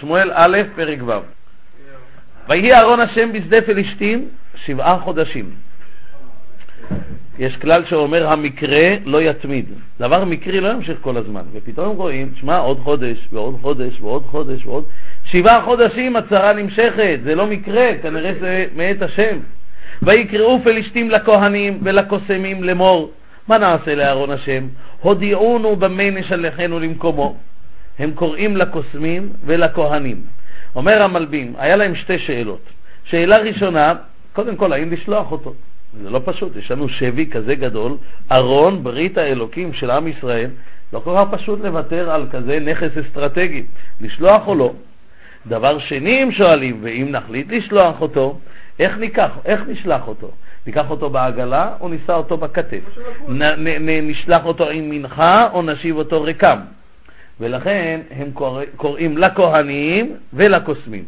שמואל א', פרק ו'. ויהי אהרון השם בשדה פלישתים שבעה חודשים. יש כלל שאומר המקרה לא יתמיד. דבר מקרי לא ימשיך כל הזמן. ופתאום רואים, שמע, עוד חודש ועוד חודש ועוד חודש ועוד... שבעה חודשים הצרה נמשכת, זה לא מקרה, כנראה זה מאת השם. ויקראו פלישתים לכהנים ולקוסמים לאמור, מה נעשה לאהרון השם? הודיעונו במה נשלחנו למקומו. הם קוראים לקוסמים ולכהנים. אומר המלבים, היה להם שתי שאלות. שאלה ראשונה, קודם כל, האם לשלוח אותו? זה לא פשוט, יש לנו שבי כזה גדול, ארון ברית האלוקים של עם ישראל, לא כל כך פשוט לוותר על כזה נכס אסטרטגי, לשלוח או לא. דבר שני, הם שואלים, ואם נחליט לשלוח אותו, איך ניקח, איך נשלח אותו? ניקח אותו בעגלה או נישא אותו בכתף? נ, נ, נ, נשלח אותו עם מנחה או נשיב אותו ריקם? ולכן הם קורא, קוראים לכהנים ולקוסמים.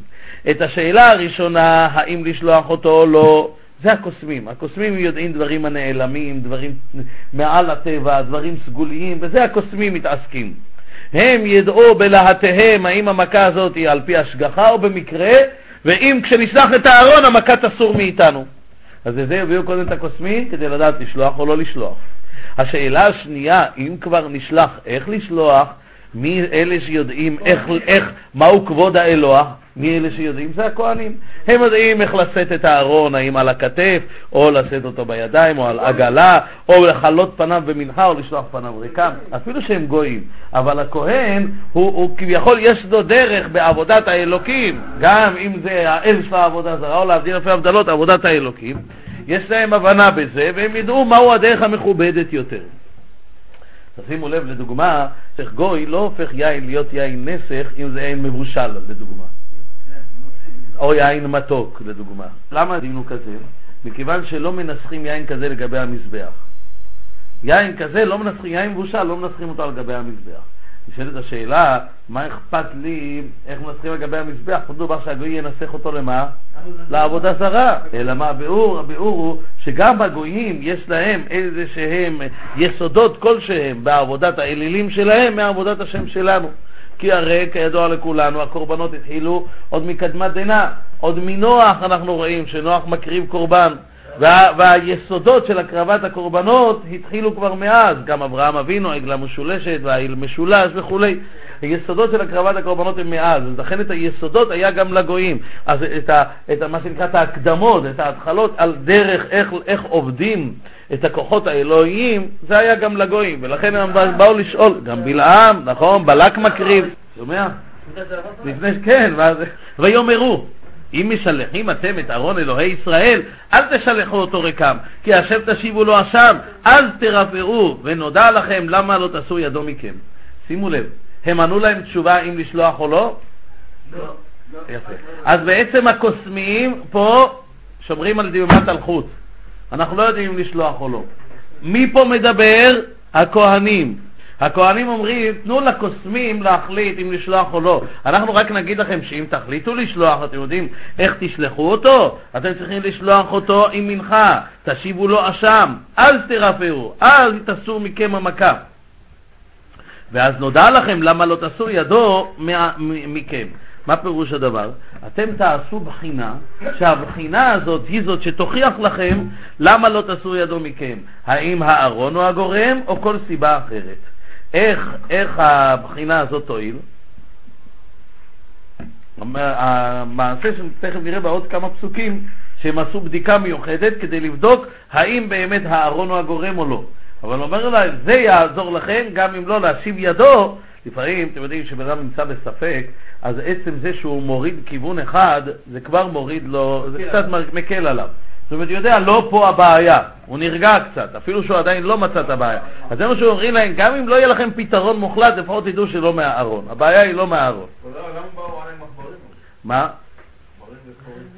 את השאלה הראשונה, האם לשלוח אותו או לא, זה הקוסמים. הקוסמים יודעים דברים הנעלמים, דברים מעל הטבע, דברים סגוליים, בזה הקוסמים מתעסקים. הם ידעו בלהטיהם האם המכה הזאת היא על פי השגחה או במקרה, ואם כשנשלח את הארון המכה תסור מאיתנו. אז לזה הביאו קודם את הקוסמים כדי לדעת לשלוח או לא לשלוח. השאלה השנייה, אם כבר נשלח, איך לשלוח? מי אלה שיודעים איך, איך, מהו כבוד האלוה? מי אלה שיודעים? זה הכהנים. הם יודעים איך לשאת את הארון, האם על הכתף, או לשאת אותו בידיים, או על עגלה, או לחלות פניו במנחה, או לשלוח פניו ריקם, אפילו שהם גויים. אבל הכהן, הוא, הוא כביכול יש לו דרך בעבודת האלוקים, גם אם זה האל של העבודה זרה, או להבדיל אלפי הבדלות, עבודת האלוקים. יש להם הבנה בזה, והם ידעו מהו הדרך המכובדת יותר. תשימו לב, לדוגמה, צריך גוי לא הופך יין להיות יין נסך אם זה יין מבושל, לדוגמה. או יין מתוק, לדוגמה. למה דינו כזה? מכיוון שלא מנסחים יין כזה לגבי המזבח. יין כזה לא מנסחים, יין מבושל לא מנסחים אותו על גבי המזבח. נשאלת השאלה, מה אכפת לי איך מנסחים לגבי המזבח? פה דובר שהגוי ינסח אותו למה? לעבודה זרה. אלא מה הביאור? הביאור הוא שגם בגויים יש להם איזה שהם יסודות כלשהם בעבודת האלילים שלהם מעבודת השם שלנו. כי הרי כידוע לכולנו הקורבנות התחילו עוד מקדמת דנא, עוד מנוח אנחנו רואים שנוח מקריב קורבן. וה, והיסודות של הקרבת הקורבנות התחילו כבר מאז, גם אברהם אבינו, עגלה משולשת והעיל משולש וכולי. היסודות של הקרבת הקורבנות הם מאז, אז לכן את היסודות היה גם לגויים. אז את, ה, את ה, מה שנקרא את ההקדמות, את ההתחלות על דרך איך, איך עובדים את הכוחות האלוהיים, זה היה גם לגויים, ולכן הם באו לשאול, גם בלעם, נכון, בלק מקריב, שומע? לפני, כן, ויאמרו אם משלחים אתם את ארון אלוהי ישראל, אל תשלחו אותו ריקם, כי השם תשיבו לו עכשיו, אז תרפאו, ונודע לכם למה לא תעשו ידו מכם. שימו לב, הם ענו להם תשובה אם לשלוח או לא? לא. יפה. אז בעצם הקוסמים פה שומרים על דיומת הלכות. אנחנו לא יודעים אם לשלוח או לא. מי פה מדבר? הכהנים. הכהנים אומרים, תנו לקוסמים להחליט אם לשלוח או לא. אנחנו רק נגיד לכם שאם תחליטו לשלוח, אתם יודעים איך תשלחו אותו? אתם צריכים לשלוח אותו עם מנחה, תשיבו לו אשם, אז תרפאו, אז תסור מכם המכה. ואז נודע לכם למה לא תסור ידו מכם. מה פירוש הדבר? אתם תעשו בחינה, שהבחינה הזאת היא זאת שתוכיח לכם למה לא תסור ידו מכם. האם הארון הוא הגורם או כל סיבה אחרת. איך, איך הבחינה הזאת תועיל? המעשה שתכף נראה בעוד כמה פסוקים, שהם עשו בדיקה מיוחדת כדי לבדוק האם באמת הארון הוא הגורם או לא. אבל אומר להם, זה יעזור לכם גם אם לא להשיב ידו. לפעמים, אתם יודעים, כשבן אדם נמצא בספק, אז עצם זה שהוא מוריד כיוון אחד, זה כבר מוריד לו, זה קצת מקל עליו. זאת אומרת, יודע, לא פה הבעיה, הוא נרגע קצת, אפילו שהוא עדיין לא מצא את הבעיה. אז זה מה שאומרים להם, גם אם לא יהיה לכם פתרון מוחלט, לפחות תדעו שלא מהארון. הבעיה היא לא מהארון. מה?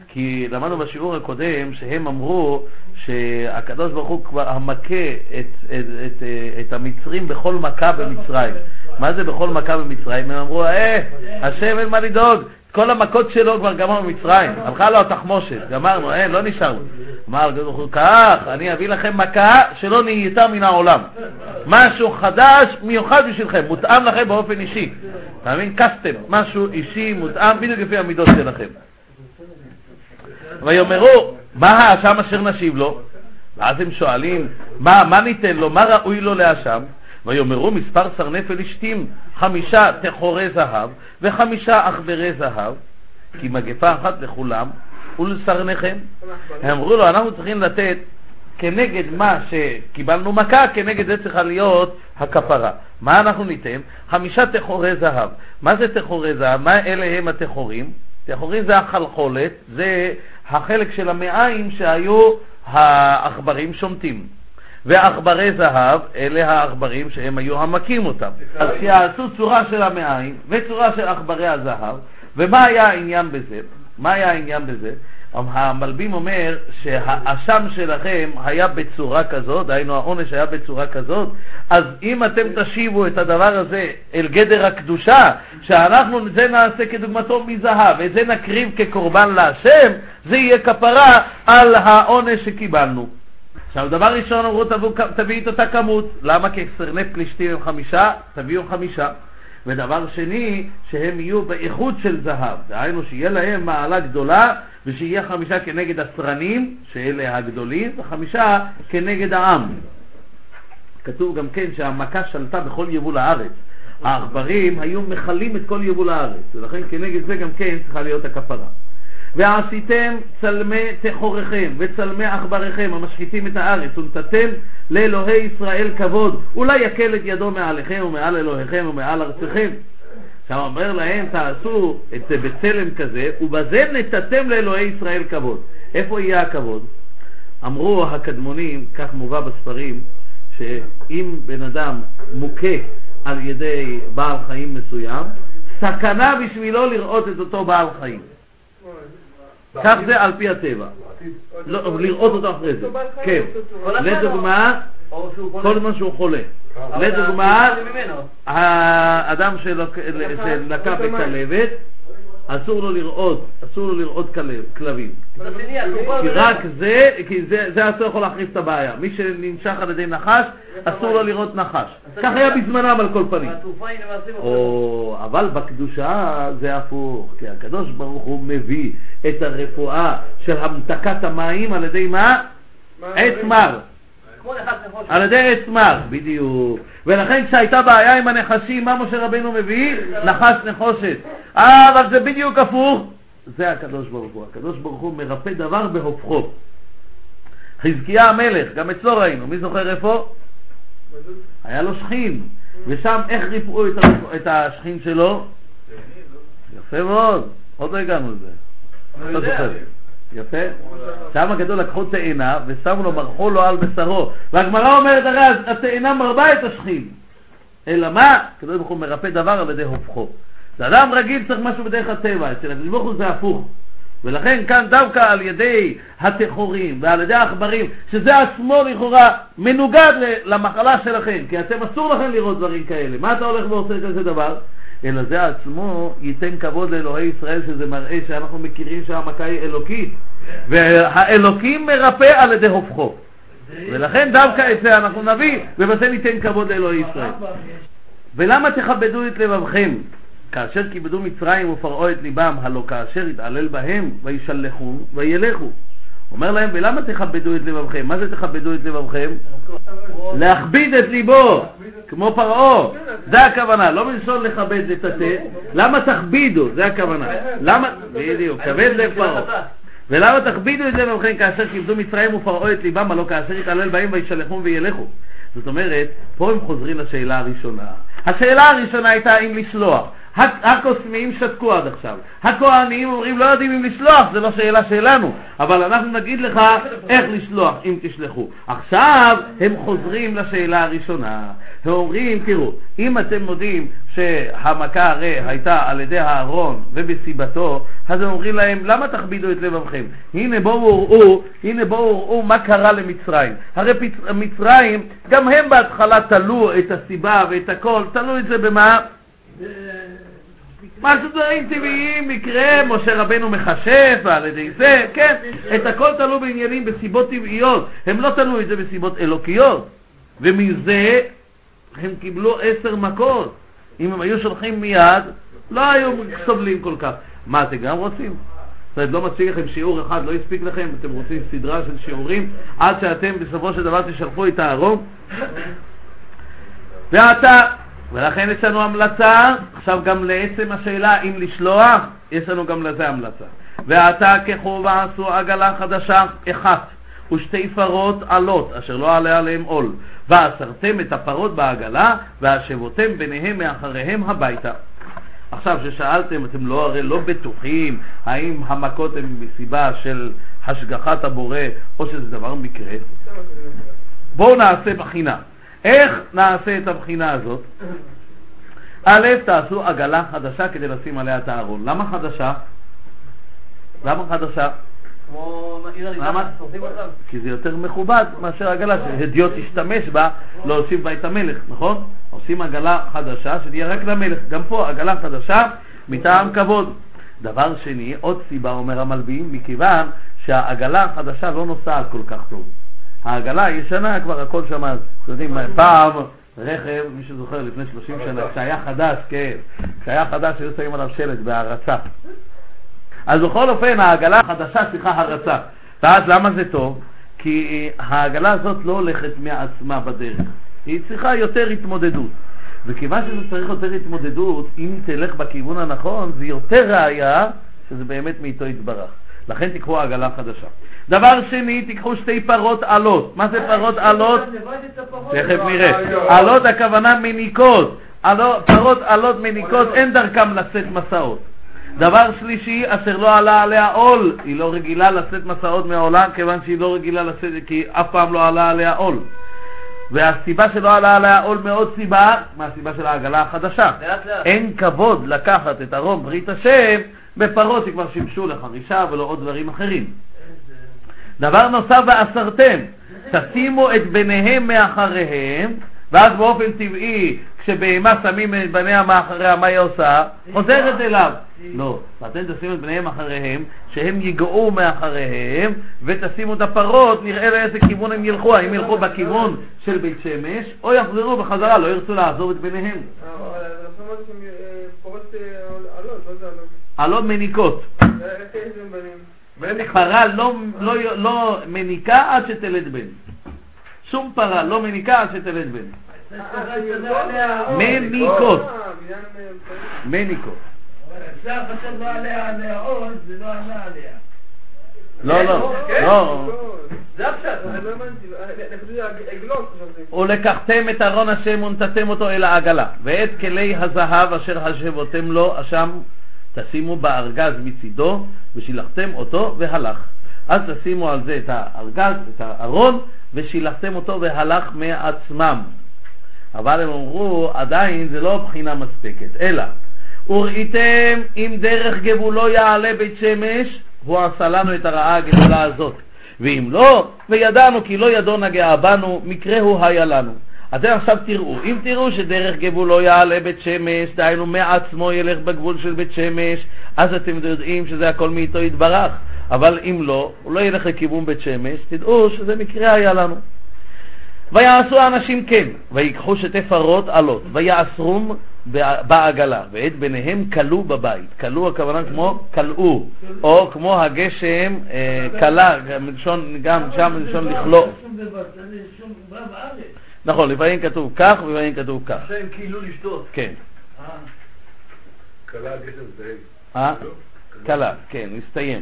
כי למדנו בשיעור הקודם שהם אמרו שהקדוש ברוך הוא כבר המכה את, את, את, את המצרים בכל מכה במצרים. מה זה בכל מכה במצרים? הם אמרו, אה, השם אין מה לדאוג, כל המכות שלו כבר גמר במצרים, הלכה לו התחמושת, גמרנו, אין, לא נשאר. אמר הקדוש ברוך הוא, כך, אני אביא לכם מכה שלא נהייתה מן העולם. משהו חדש, מיוחד בשבילכם, מותאם לכם באופן אישי. אתה מבין? קסטם, משהו אישי, מותאם, בדיוק לפי המידות שלכם. ויאמרו, מה האשם אשר נשיב לו? ואז הם שואלים, מה, מה ניתן לו, מה ראוי לו לאשם? ויאמרו מספר סרני פלישתים, חמישה תחורי זהב וחמישה עכברי זהב, כי מגפה אחת לכולם ולסרניכם. אמרו לו, אנחנו צריכים לתת כנגד מה שקיבלנו מכה, כנגד זה צריכה להיות הכפרה. מה אנחנו ניתן? חמישה תחורי זהב. מה זה תחורי זהב? מה אלה הם התחורים? תחורים זה החלחולת, זה החלק של המעיים שהיו העכברים שומטים. ועכברי זהב, אלה העכברים שהם היו המכים אותם. אז שיעשו צורה של המעיים וצורה של עכברי הזהב, ומה היה העניין בזה? מה היה העניין בזה? המלבים אומר שהאשם שלכם היה בצורה כזאת, דהיינו העונש היה בצורה כזאת, אז אם אתם תשיבו את הדבר הזה אל גדר הקדושה, שאנחנו את זה נעשה כדוגמתו מזהב, ואת זה נקריב כקורבן להשם, זה יהיה כפרה על העונש שקיבלנו. עכשיו, דבר ראשון אמרו, תביא את אותה כמות. למה? כי סרני פלישתים הם חמישה, תביאו חמישה. ודבר שני, שהם יהיו באיכות של זהב. דהיינו, שיהיה להם מעלה גדולה, ושיהיה חמישה כנגד הסרנים, שאלה הגדולים, וחמישה כנגד העם. כתוב גם כן שהמכה שלטה בכל יבול הארץ. העכברים היו מכלים את כל יבול הארץ, ולכן כנגד זה גם כן צריכה להיות הכפרה. ועשיתם צלמי תחוריכם וצלמי עכבריכם המשחיתים את הארץ ונתתם לאלוהי ישראל כבוד אולי יקל את ידו מעליכם ומעל אלוהיכם ומעל ארציכם עכשיו אומר להם תעשו את זה בצלם כזה ובזה נתתם לאלוהי ישראל כבוד איפה יהיה הכבוד? אמרו הקדמונים, כך מובא בספרים, שאם בן אדם מוכה על ידי בעל חיים מסוים, סכנה בשבילו לראות את אותו בעל חיים. כך זה על פי הטבע. לא, לראות אותו אחרי זה. כן. לדוגמה, כל זמן שהוא חולה. לדוגמה, האדם שלקה בכלבת, אסור לו לראות, אסור לו לראות כלבים. כי רק זה, כי זה אסור יכול להחריף את הבעיה. מי שננשך על ידי נחש, אסור לו לראות נחש. כך היה בזמנם על כל פנים. אבל בקדושה זה הפוך, כי הקדוש ברוך הוא מביא את הרפואה של המתקת המים על ידי מה? עץ מר. על ידי עץ מר, בדיוק. ולכן כשהייתה בעיה עם הנחשים, מה משה רבנו מביא? נחש נחושת. אה, אבל זה בדיוק הפוך. זה הקדוש ברוך הוא. הקדוש ברוך הוא מרפא דבר בהופכו. חזקיה המלך, גם אצלו ראינו, מי זוכר איפה? היה לו שכין, ושם איך ריפאו את השכין שלו? יפה מאוד, עוד לא הגענו לזה. אתה זוכר. יפה. שם הגדול לקחו תאנה ושמו לו, מרחו לו על בשרו. והגמרא אומרת, הרי התאנה מרבה את השכין. אלא מה? הקדוש ברוך הוא מרפא דבר על ידי הופכו. זה אדם רגיל צריך משהו בדרך הטבע, אצל הקדוש ברוך הוא זה הפוך. ולכן כאן דווקא על ידי הטחורים ועל ידי העכברים, שזה עצמו לכאורה מנוגד למחלה שלכם, כי אתם אסור לכם לראות דברים כאלה. מה אתה הולך ועושה כזה דבר? אלא זה עצמו ייתן כבוד לאלוהי ישראל, שזה מראה שאנחנו מכירים שהמכה היא אלוקית, והאלוקים מרפא על ידי הופכו. ולכן דווקא את זה אנחנו נביא, ובזה ניתן כבוד לאלוהי ישראל. ולמה תכבדו את לבבכם? כאשר כיבדו מצרים ופרעו את ליבם, הלא כאשר יתעלל בהם, וישלחו וילכו. אומר להם, ולמה תכבדו את לבבכם? מה זה תכבדו את לבבכם? להכביד את ליבו, כמו פרעה. זה הכוונה, לא מלשון לכבד את התה. למה תכבידו? זה הכוונה. למה, בדיוק, כבד לב פרעה. ולמה תכבידו את לבבכם כאשר כיבדו מצרים ופרעו את ליבם, הלא כאשר יתעלל בהם וישלחום וילכו. זאת אומרת, פה הם חוזרים לשאלה הראשונה. השאלה הראשונה הייתה אם לסלוח. הקוסמים שתקו עד עכשיו. הכהנים אומרים לא יודעים אם לשלוח, זה לא שאלה שלנו, אבל אנחנו נגיד לך איך לשלוח אם תשלחו. עכשיו הם חוזרים לשאלה הראשונה. הם אומרים, תראו, אם אתם מודים שהמכה הרי הייתה על ידי הארון ובסיבתו, אז הם אומרים להם, למה תכבידו את לבבכם? הנה בואו ראו, הנה בואו ראו מה קרה למצרים. הרי מצרים, גם הם בהתחלה תלו את הסיבה ואת הכל, תלו את זה במה? משהו דברים טבעיים, מקרה, משה רבנו מכשף, ועל ידי זה, כן, את הכל תלו בעניינים בסיבות טבעיות, הם לא תלו את זה בסיבות אלוקיות, ומזה הם קיבלו עשר מכות. אם הם היו שולחים מיד, לא היו סובלים כל כך. מה, אתם גם רוצים? זאת אומרת, לא מספיק לכם שיעור אחד, לא הספיק לכם, אתם רוצים סדרה של שיעורים עד שאתם בסופו של דבר תשלחו את הארון? ועתה, ולכן יש לנו המלצה, עכשיו גם לעצם השאלה אם לשלוח, יש לנו גם לזה המלצה. ועתה ככו ועשו עגלה חדשה אחת ושתי פרות עלות, אשר לא עלה עליהם עול, ואסרתם את הפרות בעגלה, והשבותם ביניהם מאחריהם הביתה. עכשיו, כששאלתם, אתם לא הרי לא בטוחים האם המכות הן מסיבה של השגחת הבורא או שזה דבר מקרה. בואו נעשה בחינה. איך נעשה את הבחינה הזאת? א', תעשו עגלה חדשה כדי לשים עליה את הארון. למה חדשה? למה חדשה? למה? כי זה יותר מכובד מאשר עגלה שהדיוט ישתמש בה להוסיף בה את המלך, נכון? עושים עגלה חדשה שתהיה רק למלך. גם פה עגלה חדשה מטעם כבוד. דבר שני, עוד סיבה אומר המלבים, מכיוון שהעגלה החדשה לא נוסעת כל כך טוב. העגלה הישנה כבר הכל שם, אתם יודעים, פעם רכב, מי שזוכר לפני 30 שנה, כשהיה חדש, כן, כשהיה חדש היו שמים עליו שלט בהערצה. אז בכל אופן, העגלה החדשה צריכה הרצה. ואז למה זה טוב? כי העגלה הזאת לא הולכת מעצמה בדרך, היא צריכה יותר התמודדות. וכיוון שזה צריך יותר התמודדות, אם תלך בכיוון הנכון, זה יותר ראיה שזה באמת מאיתו יתברך. לכן תיקחו עגלה חדשה. דבר שני, תיקחו שתי פרות עלות. מה זה פרות עלות? תכף נראה. עלות הכוונה מניקות. פרות עלות מניקות, אין דרכם לשאת מסעות. דבר שלישי, אשר לא עלה עליה עול, היא לא רגילה לשאת מסעות מהעולם כיוון שהיא לא רגילה לשאת, כי אף פעם לא עלה עליה עול. והסיבה שלא עלה עליה עול מעוד סיבה, מהסיבה של העגלה החדשה. אין כבוד לקחת את ארון ברית השם בפרות שכבר שימשו לחרישה ולא עוד דברים אחרים. דבר נוסף, ואסרתם, תשימו את בניהם מאחריהם, ואז באופן טבעי כשבהמה שמים את בניה מאחריה, מה היא עושה? חוזרת אליו. לא, ואתם תשימו את בניהם אחריהם, שהם ייגעו מאחריהם, ותשימו את הפרות, נראה לאיזה כיוון הם ילכו, האם ילכו בכיוון של בית שמש, או יחזרו בחזרה, לא ירצו לעזוב את בניהם. עלות מניקות. פרה לא, לא, לא מניקה עד שתלד בן. שום פרה לא מניקה עד שתלד בן. מניקות. מניקות. לא, לא, לא. זה הפשט, ולקחתם את ארון השם ונתתם אותו אל העגלה, ואת כלי הזהב אשר השבותם לו, אשם תשימו בארגז מצידו, ושילחתם אותו והלך. אז תשימו על זה את הארגז, את הארון, ושילחתם אותו והלך מעצמם. אבל הם אמרו, עדיין זה לא בחינה מספקת, אלא וראיתם אם דרך גבולו יעלה בית שמש, הוא עשה לנו את הרעה הגדולה הזאת. ואם לא, וידענו כי לא ידו נגעה בנו, מקרהו היה לנו. אתם עכשיו תראו, אם תראו שדרך גבולו יעלה בית שמש, דהיינו מעצמו ילך בגבול של בית שמש, אז אתם יודעים שזה הכל מאיתו יתברך. אבל אם לא, הוא לא ילך לכיוון בית שמש, תדעו שזה מקרה היה לנו. ויעשו האנשים כן, ויקחו שתי פרות עלות, ויעשרום בעגלה, ואת ביניהם כלו בבית. כלו הכוונה כמו כלאו, או כמו הגשם כלה, גם שם מלשון לכלוא. נכון, לפעמים כתוב כך ולפעמים כתוב כך. שהם כאילו לשתות. כן. כלה הגשם זה אה? כלה, כן, מסתיים.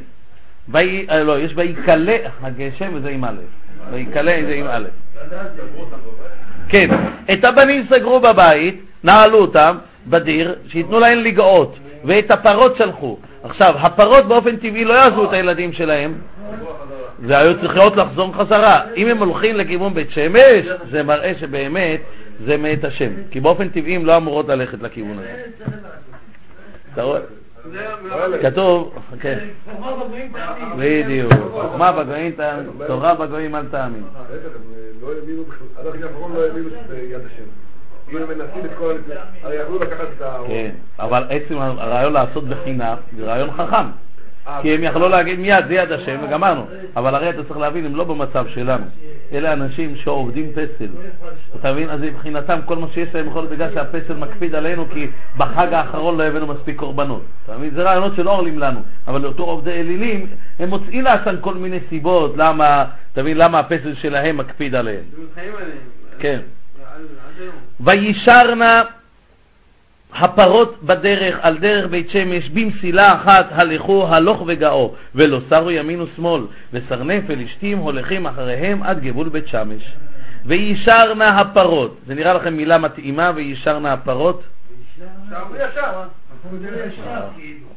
לא, יש ויקלה הגשם וזה עם א', ויקלה זה עם א'. כן, את הבנים סגרו בבית, נעלו אותם בדיר, שייתנו להם לגאות, ואת הפרות שלחו. עכשיו, הפרות באופן טבעי לא יעזבו את הילדים שלהם, והיו צריכות לחזור חזרה. אם הם הולכים לכיוון בית שמש, זה מראה שבאמת זה מאת השם, כי באופן טבעי הם לא אמורות ללכת לכיוון הזה. אתה רואה? כתוב, כן, בדיוק, חוכמה בגויים, תורה בגויים אל תאמין. עד הרגע האחרון לא האמינו שזה יד השם. כן, אבל עצם הרעיון לעשות בחינה זה רעיון חכם. כי הם יכלו להגיד מיד, זה יד השם, וגמרנו. אבל הרי אתה צריך להבין, הם לא במצב שלנו. אלה אנשים שעובדים פסל. אתה מבין? אז מבחינתם, כל מה שיש להם יכול להיות בגלל שהפסל מקפיד עלינו, כי בחג האחרון לא הבאנו מספיק קורבנות. אתה מבין? זה רעיונות שלא עולים לנו. אבל לאותו עובדי אלילים, הם מוצאים לעצמם כל מיני סיבות למה, אתה מבין? למה הפסל שלהם מקפיד עליהם. כן. וישרנה הפרות בדרך, על דרך בית שמש, במסילה אחת הלכו הלוך וגאו, ולא סרו ימין ושמאל, וסרני פלישתים הולכים אחריהם עד גבול בית שמש. וישרנה הפרות, זה נראה לכם מילה מתאימה, וישרנה הפרות?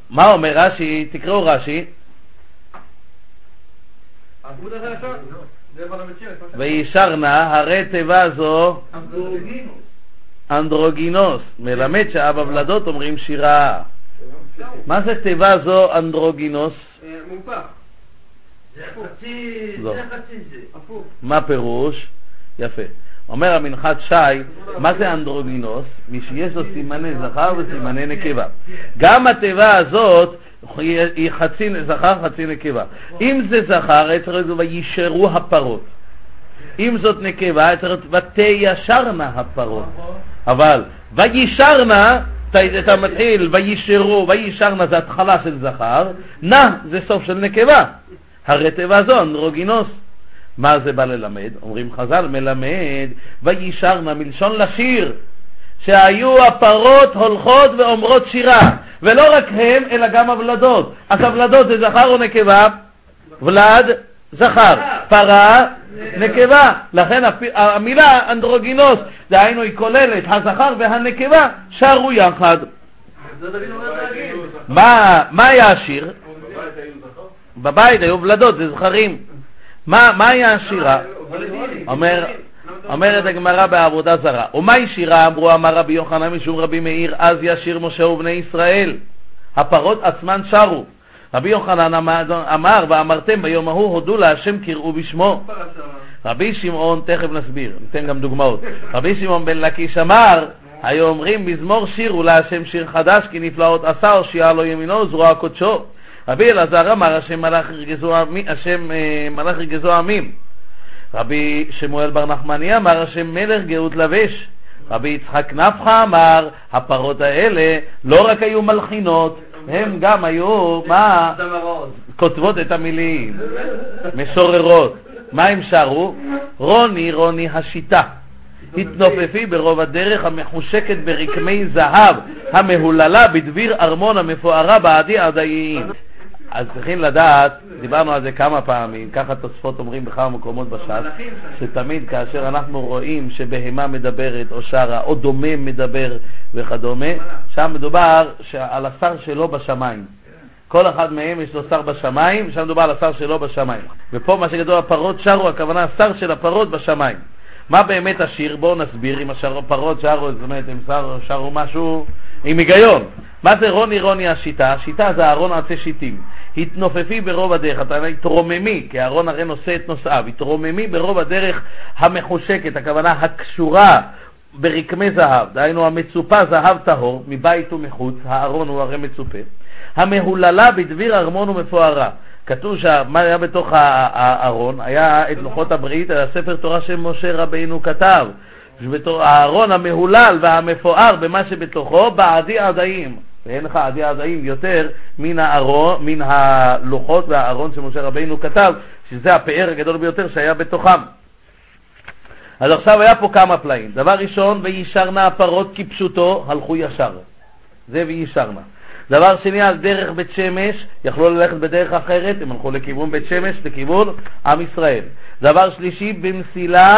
מה אומר רש"י? תקראו רש"י. וישרנה, הרי תיבה זו אנדרוגינוס, מלמד שאב ולדות אומרים שירה. מה זה תיבה זו אנדרוגינוס? מהופך. זה חצי. זה זה. מה פירוש? יפה. אומר המנחת שי, מה זה אנדרוגינוס? מי שיש לו סימני זכר וסימני נקבה. גם התיבה הזאת היא חצי זכר, חצי נקבה. אם זה זכר, צריך להיות וישרו הפרות. אם זאת נקבה, צריך להיות ותיישרנה הפרות. אבל וישרנה, אתה, מתחיל וישרו, וישרנה זה התחלה של זכר, נא זה סוף של נקבה. הרי תיבה זו אנדרוגינוס. מה זה בא ללמד? אומרים חז"ל, מלמד וישרנה מלשון לשיר, שהיו הפרות הולכות ואומרות שירה, ולא רק הם, אלא גם הוולדות. אז הוולדות זה זכר או נקבה? ולד, זכר. פרה, נקבה. לכן. המילה אנדרוגינוס, דהיינו היא כוללת הזכר והנקבה, שרו יחד. מה, היה השיר? בבית היו ולדות, זה זכרים. מה, היה השירה? אומר, אומרת הגמרא בעבודה זרה. ומהי שירה? אמרו אמר רבי יוחנן משום רבי מאיר, אז ישיר משה ובני ישראל. הפרות עצמן שרו. רבי יוחנן אמר, אמר ואמרתם ביום ההוא הודו להשם קראו בשמו. רבי שמעון, תכף נסביר, ניתן גם דוגמאות. רבי שמעון בן לקיש אמר, היו אומרים מזמור שירו להשם שיר חדש כי נפלאות עשה הושיע לו ימינו וזרוע קודשו. רבי אלעזר אמר השם מלאך ירגזו עמי- השם אה, מלאך ירגזו עמים. רבי שמואל בר נחמני אמר השם מלך גאות לבש. רבי יצחק נפחא אמר הפרות האלה לא רק היו מלחינות, הם גם היו, מה, כותבות את המילים, משוררות. מה הם שרו? רוני רוני השיטה. התנופפי ברוב הדרך המחושקת ברקמי זהב, המהוללה בדביר ארמון המפוארה בעדי עדיים. אז צריכים לדעת, דיברנו על זה כמה פעמים, ככה תוספות אומרים בכמה מקומות בש"ס, שתמיד כאשר אנחנו רואים שבהמה מדברת או שרה או דומם מדבר וכדומה, שם מדובר על השר שלו בשמיים. כל אחד מהם יש לו שר בשמיים, ושם מדובר על השר שלו בשמיים. ופה מה שגדול הפרות שרו, הכוונה השר של הפרות בשמיים. מה באמת השיר? בואו נסביר אם הפרות שרו, זאת אומרת, הם שרו, שרו משהו עם היגיון. מה זה רוני רוני השיטה? השיטה זה אהרון עצי שיטים. התנופפי ברוב הדרך, אומר, התרוממי, כי אהרון הרי נושא את נושאיו, התרוממי ברוב הדרך המחושקת, הכוונה הקשורה ברקמי זהב, דהיינו המצופה זהב טהור, מבית ומחוץ, הארון הוא הרי מצופה, המהוללה בדביר ארמון ומפוארה. כתוב שמה היה בתוך הארון, היה את לוחות הברית, היה ספר תורה שמשה רבינו כתב. הארון המהולל והמפואר במה שבתוכו, בעדי עדיים. ואין לך עדי עדיים יותר מן, הארון, מן הלוחות והארון שמשה רבינו כתב, שזה הפאר הגדול ביותר שהיה בתוכם. אז עכשיו היה פה כמה פלאים. דבר ראשון, וישרנה הפרות כפשוטו, הלכו ישר. זה וישרנה. דבר שני, על דרך בית שמש, יכלו ללכת בדרך אחרת, הם הלכו לכיוון בית שמש, לכיוון עם ישראל. דבר שלישי, במסילה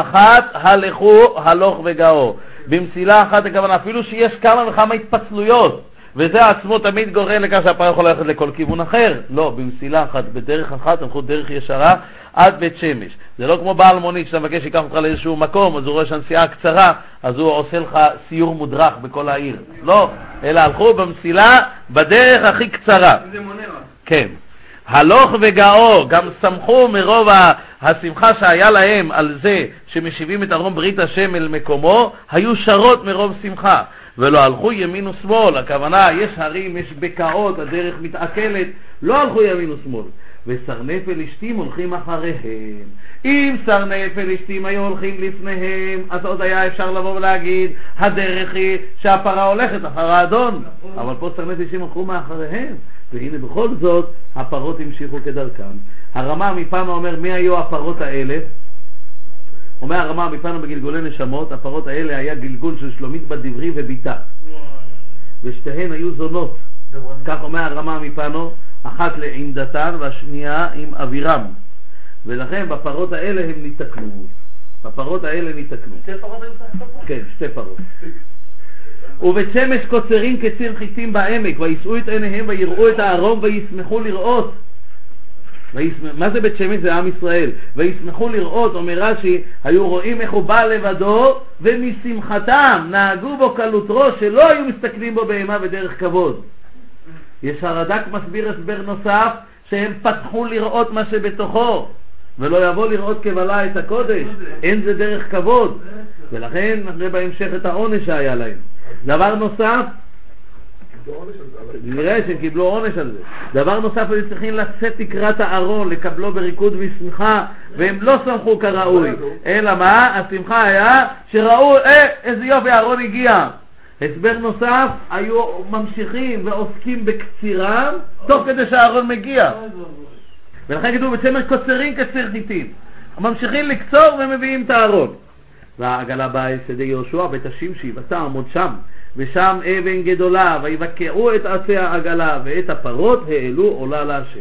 אחת הלכו הלוך וגאו. במסילה אחת הכוונה, אפילו שיש כמה וכמה התפצלויות, וזה עצמו תמיד גורם לכך שהפרה יכולה ללכת לכל כיוון אחר. לא, במסילה אחת, בדרך אחת, הלכו דרך ישרה עד בית שמש. זה לא כמו בעל מונית שאתה מבקש שיקח אותך לאיזשהו מקום, אז הוא רואה שהנסיעה קצרה, אז הוא עושה לך סיור מודרך בכל העיר. לא, אלא הלכו במסילה בדרך הכי קצרה. זה מונה רק. כן. הלוך וגאו, גם שמחו מרוב השמחה שהיה להם על זה שמשיבים את ארון ברית השם אל מקומו, היו שרות מרוב שמחה. ולא הלכו ימין ושמאל, הכוונה, יש הרים, יש בקעות, הדרך מתעכלת, לא הלכו ימין ושמאל. וסרני פלישתים הולכים אחריהם. אם סרני פלישתים היו הולכים לפניהם, אז עוד היה אפשר לבוא ולהגיד, הדרך היא שהפרה הולכת אחר האדון. אבל פה סרני פלישתים הלכו מאחריהם, והנה בכל זאת הפרות המשיכו כדרכם. הרמה מפנו אומר, מי היו הפרות האלה? אומר הרמה מפנו בגלגולי נשמות, הפרות האלה היה גלגול של שלומית בת דברי ובתה. ושתיהן היו זונות. כך אומר הרמה מפנו, אחת עם דתן והשנייה עם אבירם. ולכן בפרות האלה הם ניתקנו. בפרות האלה ניתקנו. שתי פרות היו סך כן, שתי פרות. ובית שמש קוצרים כציר חיטים בעמק, וישאו את עיניהם ויראו את הארון וישמחו לראות. מה זה בית שמש? זה עם ישראל. וישמחו לראות, אומר רש"י, היו רואים איך הוא בא לבדו, ומשמחתם נהגו בו קלות ראש, שלא היו מסתכלים בו בהמה בדרך כבוד. יש הרד"ק מסביר הסבר נוסף, שהם פתחו לראות מה שבתוכו, ולא יבוא לראות קבלה את הקודש, אין זה דרך כבוד, ולכן נראה בהמשך את העונש שהיה להם. דבר נוסף, נראה שהם קיבלו עונש על זה. דבר נוסף, היו צריכים לצאת לקראת הארון, לקבלו בריקוד ושמחה, והם לא שמחו כראוי. אלא מה? השמחה היה שראו, אה, איזה יופי, הארון הגיע. הסבר נוסף, היו ממשיכים ועוסקים בקצירם, תוך כדי שהארון מגיע. ולכן כתוב בצמר קוצרים כציר חיטים. ממשיכים לקצור ומביאים את הארון. והעגלה באה אל שדה יהושע בית השמשי, ותעמוד שם, ושם אבן גדולה, ויבקעו את עצי העגלה, ואת הפרות העלו עולה להשם.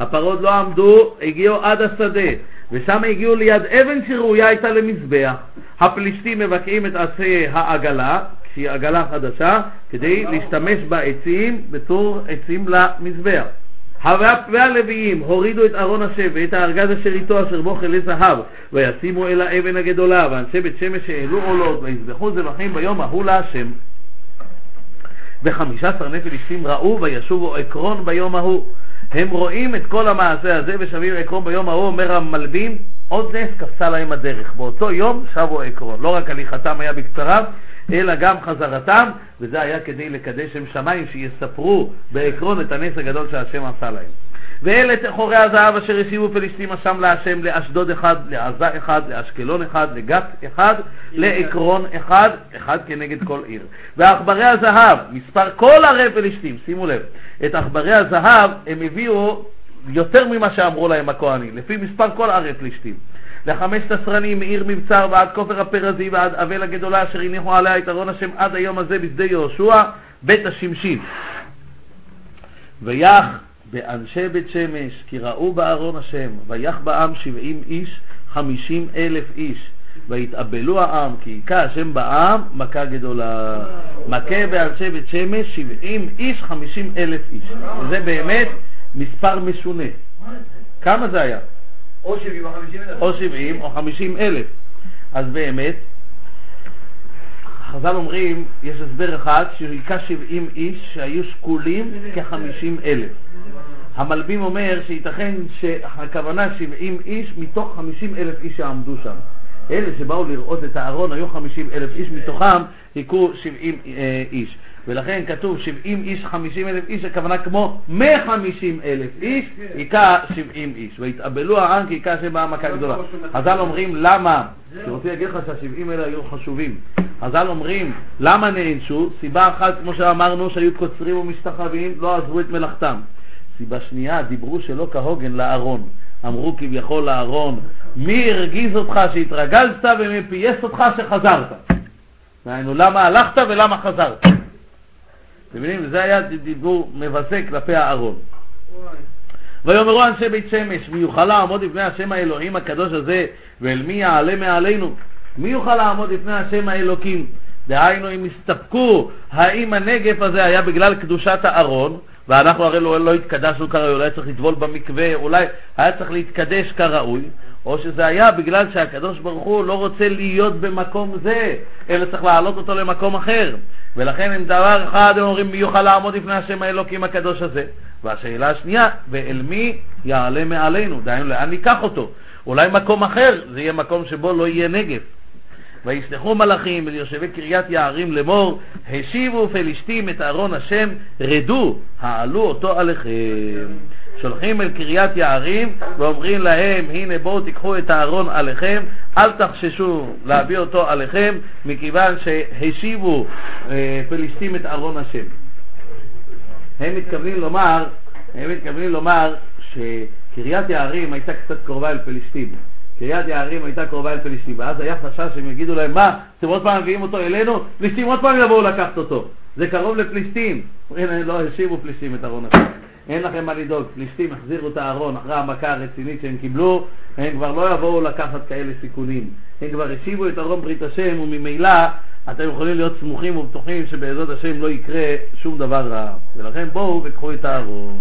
הפרות לא עמדו, הגיעו עד השדה, ושם הגיעו ליד אבן שראויה הייתה למזבח. הפלישתים מבקעים את עצי העגלה, שהיא עגלה חדשה, כדי להשתמש בעצים בתור עצים למזבח. והלוויים הורידו את ארון השם ואת הארגז אשר איתו אשר בו חלי זהב וישימו אל האבן הגדולה ואנשי בית שמש העלו עולות ויזבחו זבחים ביום ההוא להשם. וחמישה עשר נפלישתים ראו וישובו עקרון ביום ההוא. הם רואים את כל המעשה הזה ושבים עקרון ביום ההוא אומר המלבים עוד נס קפצה להם הדרך. באותו יום שבו עקרון. לא רק הליכתם היה בקצרה אלא גם חזרתם, וזה היה כדי לקדש שם שמיים, שיספרו בעקרון את הנס הגדול שהשם עשה להם. ואלה תחורי הזהב אשר השיבו פלישתים אשם להשם לאשדוד אחד, לעזה אחד, לאשקלון אחד, לגת אחד, לעקרון אחד, אחד כנגד כל עיר. ועכברי הזהב, מספר כל ערי פלישתים, שימו לב, את עכברי הזהב הם הביאו יותר ממה שאמרו להם הכהנים, לפי מספר כל ערי פלישתים. לחמשת הסרנים מעיר מבצר ועד כופר הפרזי ועד אבל הגדולה אשר הניחו עליה את ארון השם עד היום הזה בשדה יהושע בית השמשין. ויח באנשי בית שמש כי ראו בארון השם ויח בעם שבעים איש חמישים אלף איש ויתאבלו העם כי היכה השם בעם מכה גדולה. מכה באנשי בית שמש שבעים איש חמישים אלף איש. וזה באמת מספר משונה. כמה זה היה? או 70 או 50 אלף. או 70 או 50 אלף. אז באמת, חז"ל אומרים, יש הסבר אחד שהיכה 70 איש שהיו שקולים כ-50 אלף. המלבים אומר שייתכן שהכוונה 70 איש מתוך 50 אלף איש שעמדו שם. אלה שבאו לראות את הארון היו 50 אלף איש, מתוכם היכו 70 אה, איש. ולכן כתוב 70 איש, 50 אלף איש, הכוונה כמו 150 אלף איש, היכה 70 איש. והתאבלו העם כי היכה השם בעם מכה גדולה. חז"ל אומרים למה, אני רוצה להגיד לך שה-70 האלה היו חשובים. חז"ל אומרים למה נענשו, סיבה אחת כמו שאמרנו שהיו קוצרים ומשתחווים, לא עזבו את מלאכתם. סיבה שנייה, דיברו שלא כהוגן לארון. אמרו כביכול לארון, מי הרגיז אותך שהתרגלת ומי פייס אותך שחזרת? דהיינו, למה הלכת ולמה חזרת? אתם מבינים? זה היה דיבור מבזה כלפי הארון. ויאמרו אנשי בית שמש, מי יוכל לעמוד לפני השם האלוהים הקדוש הזה, ואל מי יעלה מעלינו? מי יוכל לעמוד לפני השם האלוקים? דהיינו, אם הסתפקו, האם הנגף הזה היה בגלל קדושת הארון, ואנחנו הרי לא, לא התקדשנו כראוי, אולי צריך לטבול במקווה, אולי היה צריך להתקדש כראוי, או שזה היה בגלל שהקדוש ברוך הוא לא רוצה להיות במקום זה, אלא צריך להעלות אותו למקום אחר. ולכן עם דבר אחד הם אומרים מי יוכל לעמוד לפני השם האלוקים הקדוש הזה. והשאלה השנייה, ואל מי יעלה מעלינו? דהיינו, לאן ניקח אותו? אולי מקום אחר, זה יהיה מקום שבו לא יהיה נגף. וישלחו מלאכים אל יושבי קריית יערים לאמור, השיבו פלישתים את ארון השם, רדו, העלו אותו עליכם. שולחים אל קריית יערים ואומרים להם, הנה בואו תיקחו את הארון עליכם, אל תחששו להביא אותו עליכם, מכיוון שהשיבו אה, פלישתים את ארון השם. הם מתכוונים לומר, הם מתכוונים לומר שקריית יערים הייתה קצת קרובה אל פלישתים. קריית יערים הייתה קרובה אל פלישתים, ואז היה חשש שהם יגידו להם, מה, אתם עוד פעם מביאים אותו אלינו? פלישתים עוד פעם יבואו לקחת אותו. זה קרוב לפלישתים. הנה, לא השיבו פלישתים את ארון השם. אין לכם מה לדאוג, פלישתים החזירו את הארון אחרי המכה הרצינית שהם קיבלו, הם כבר לא יבואו לקחת כאלה סיכונים. הם כבר השיבו את ארון ברית השם, וממילא אתם יכולים להיות סמוכים ובטוחים שבעזרת השם לא יקרה שום דבר רע. ולכן בואו וקחו את הארון.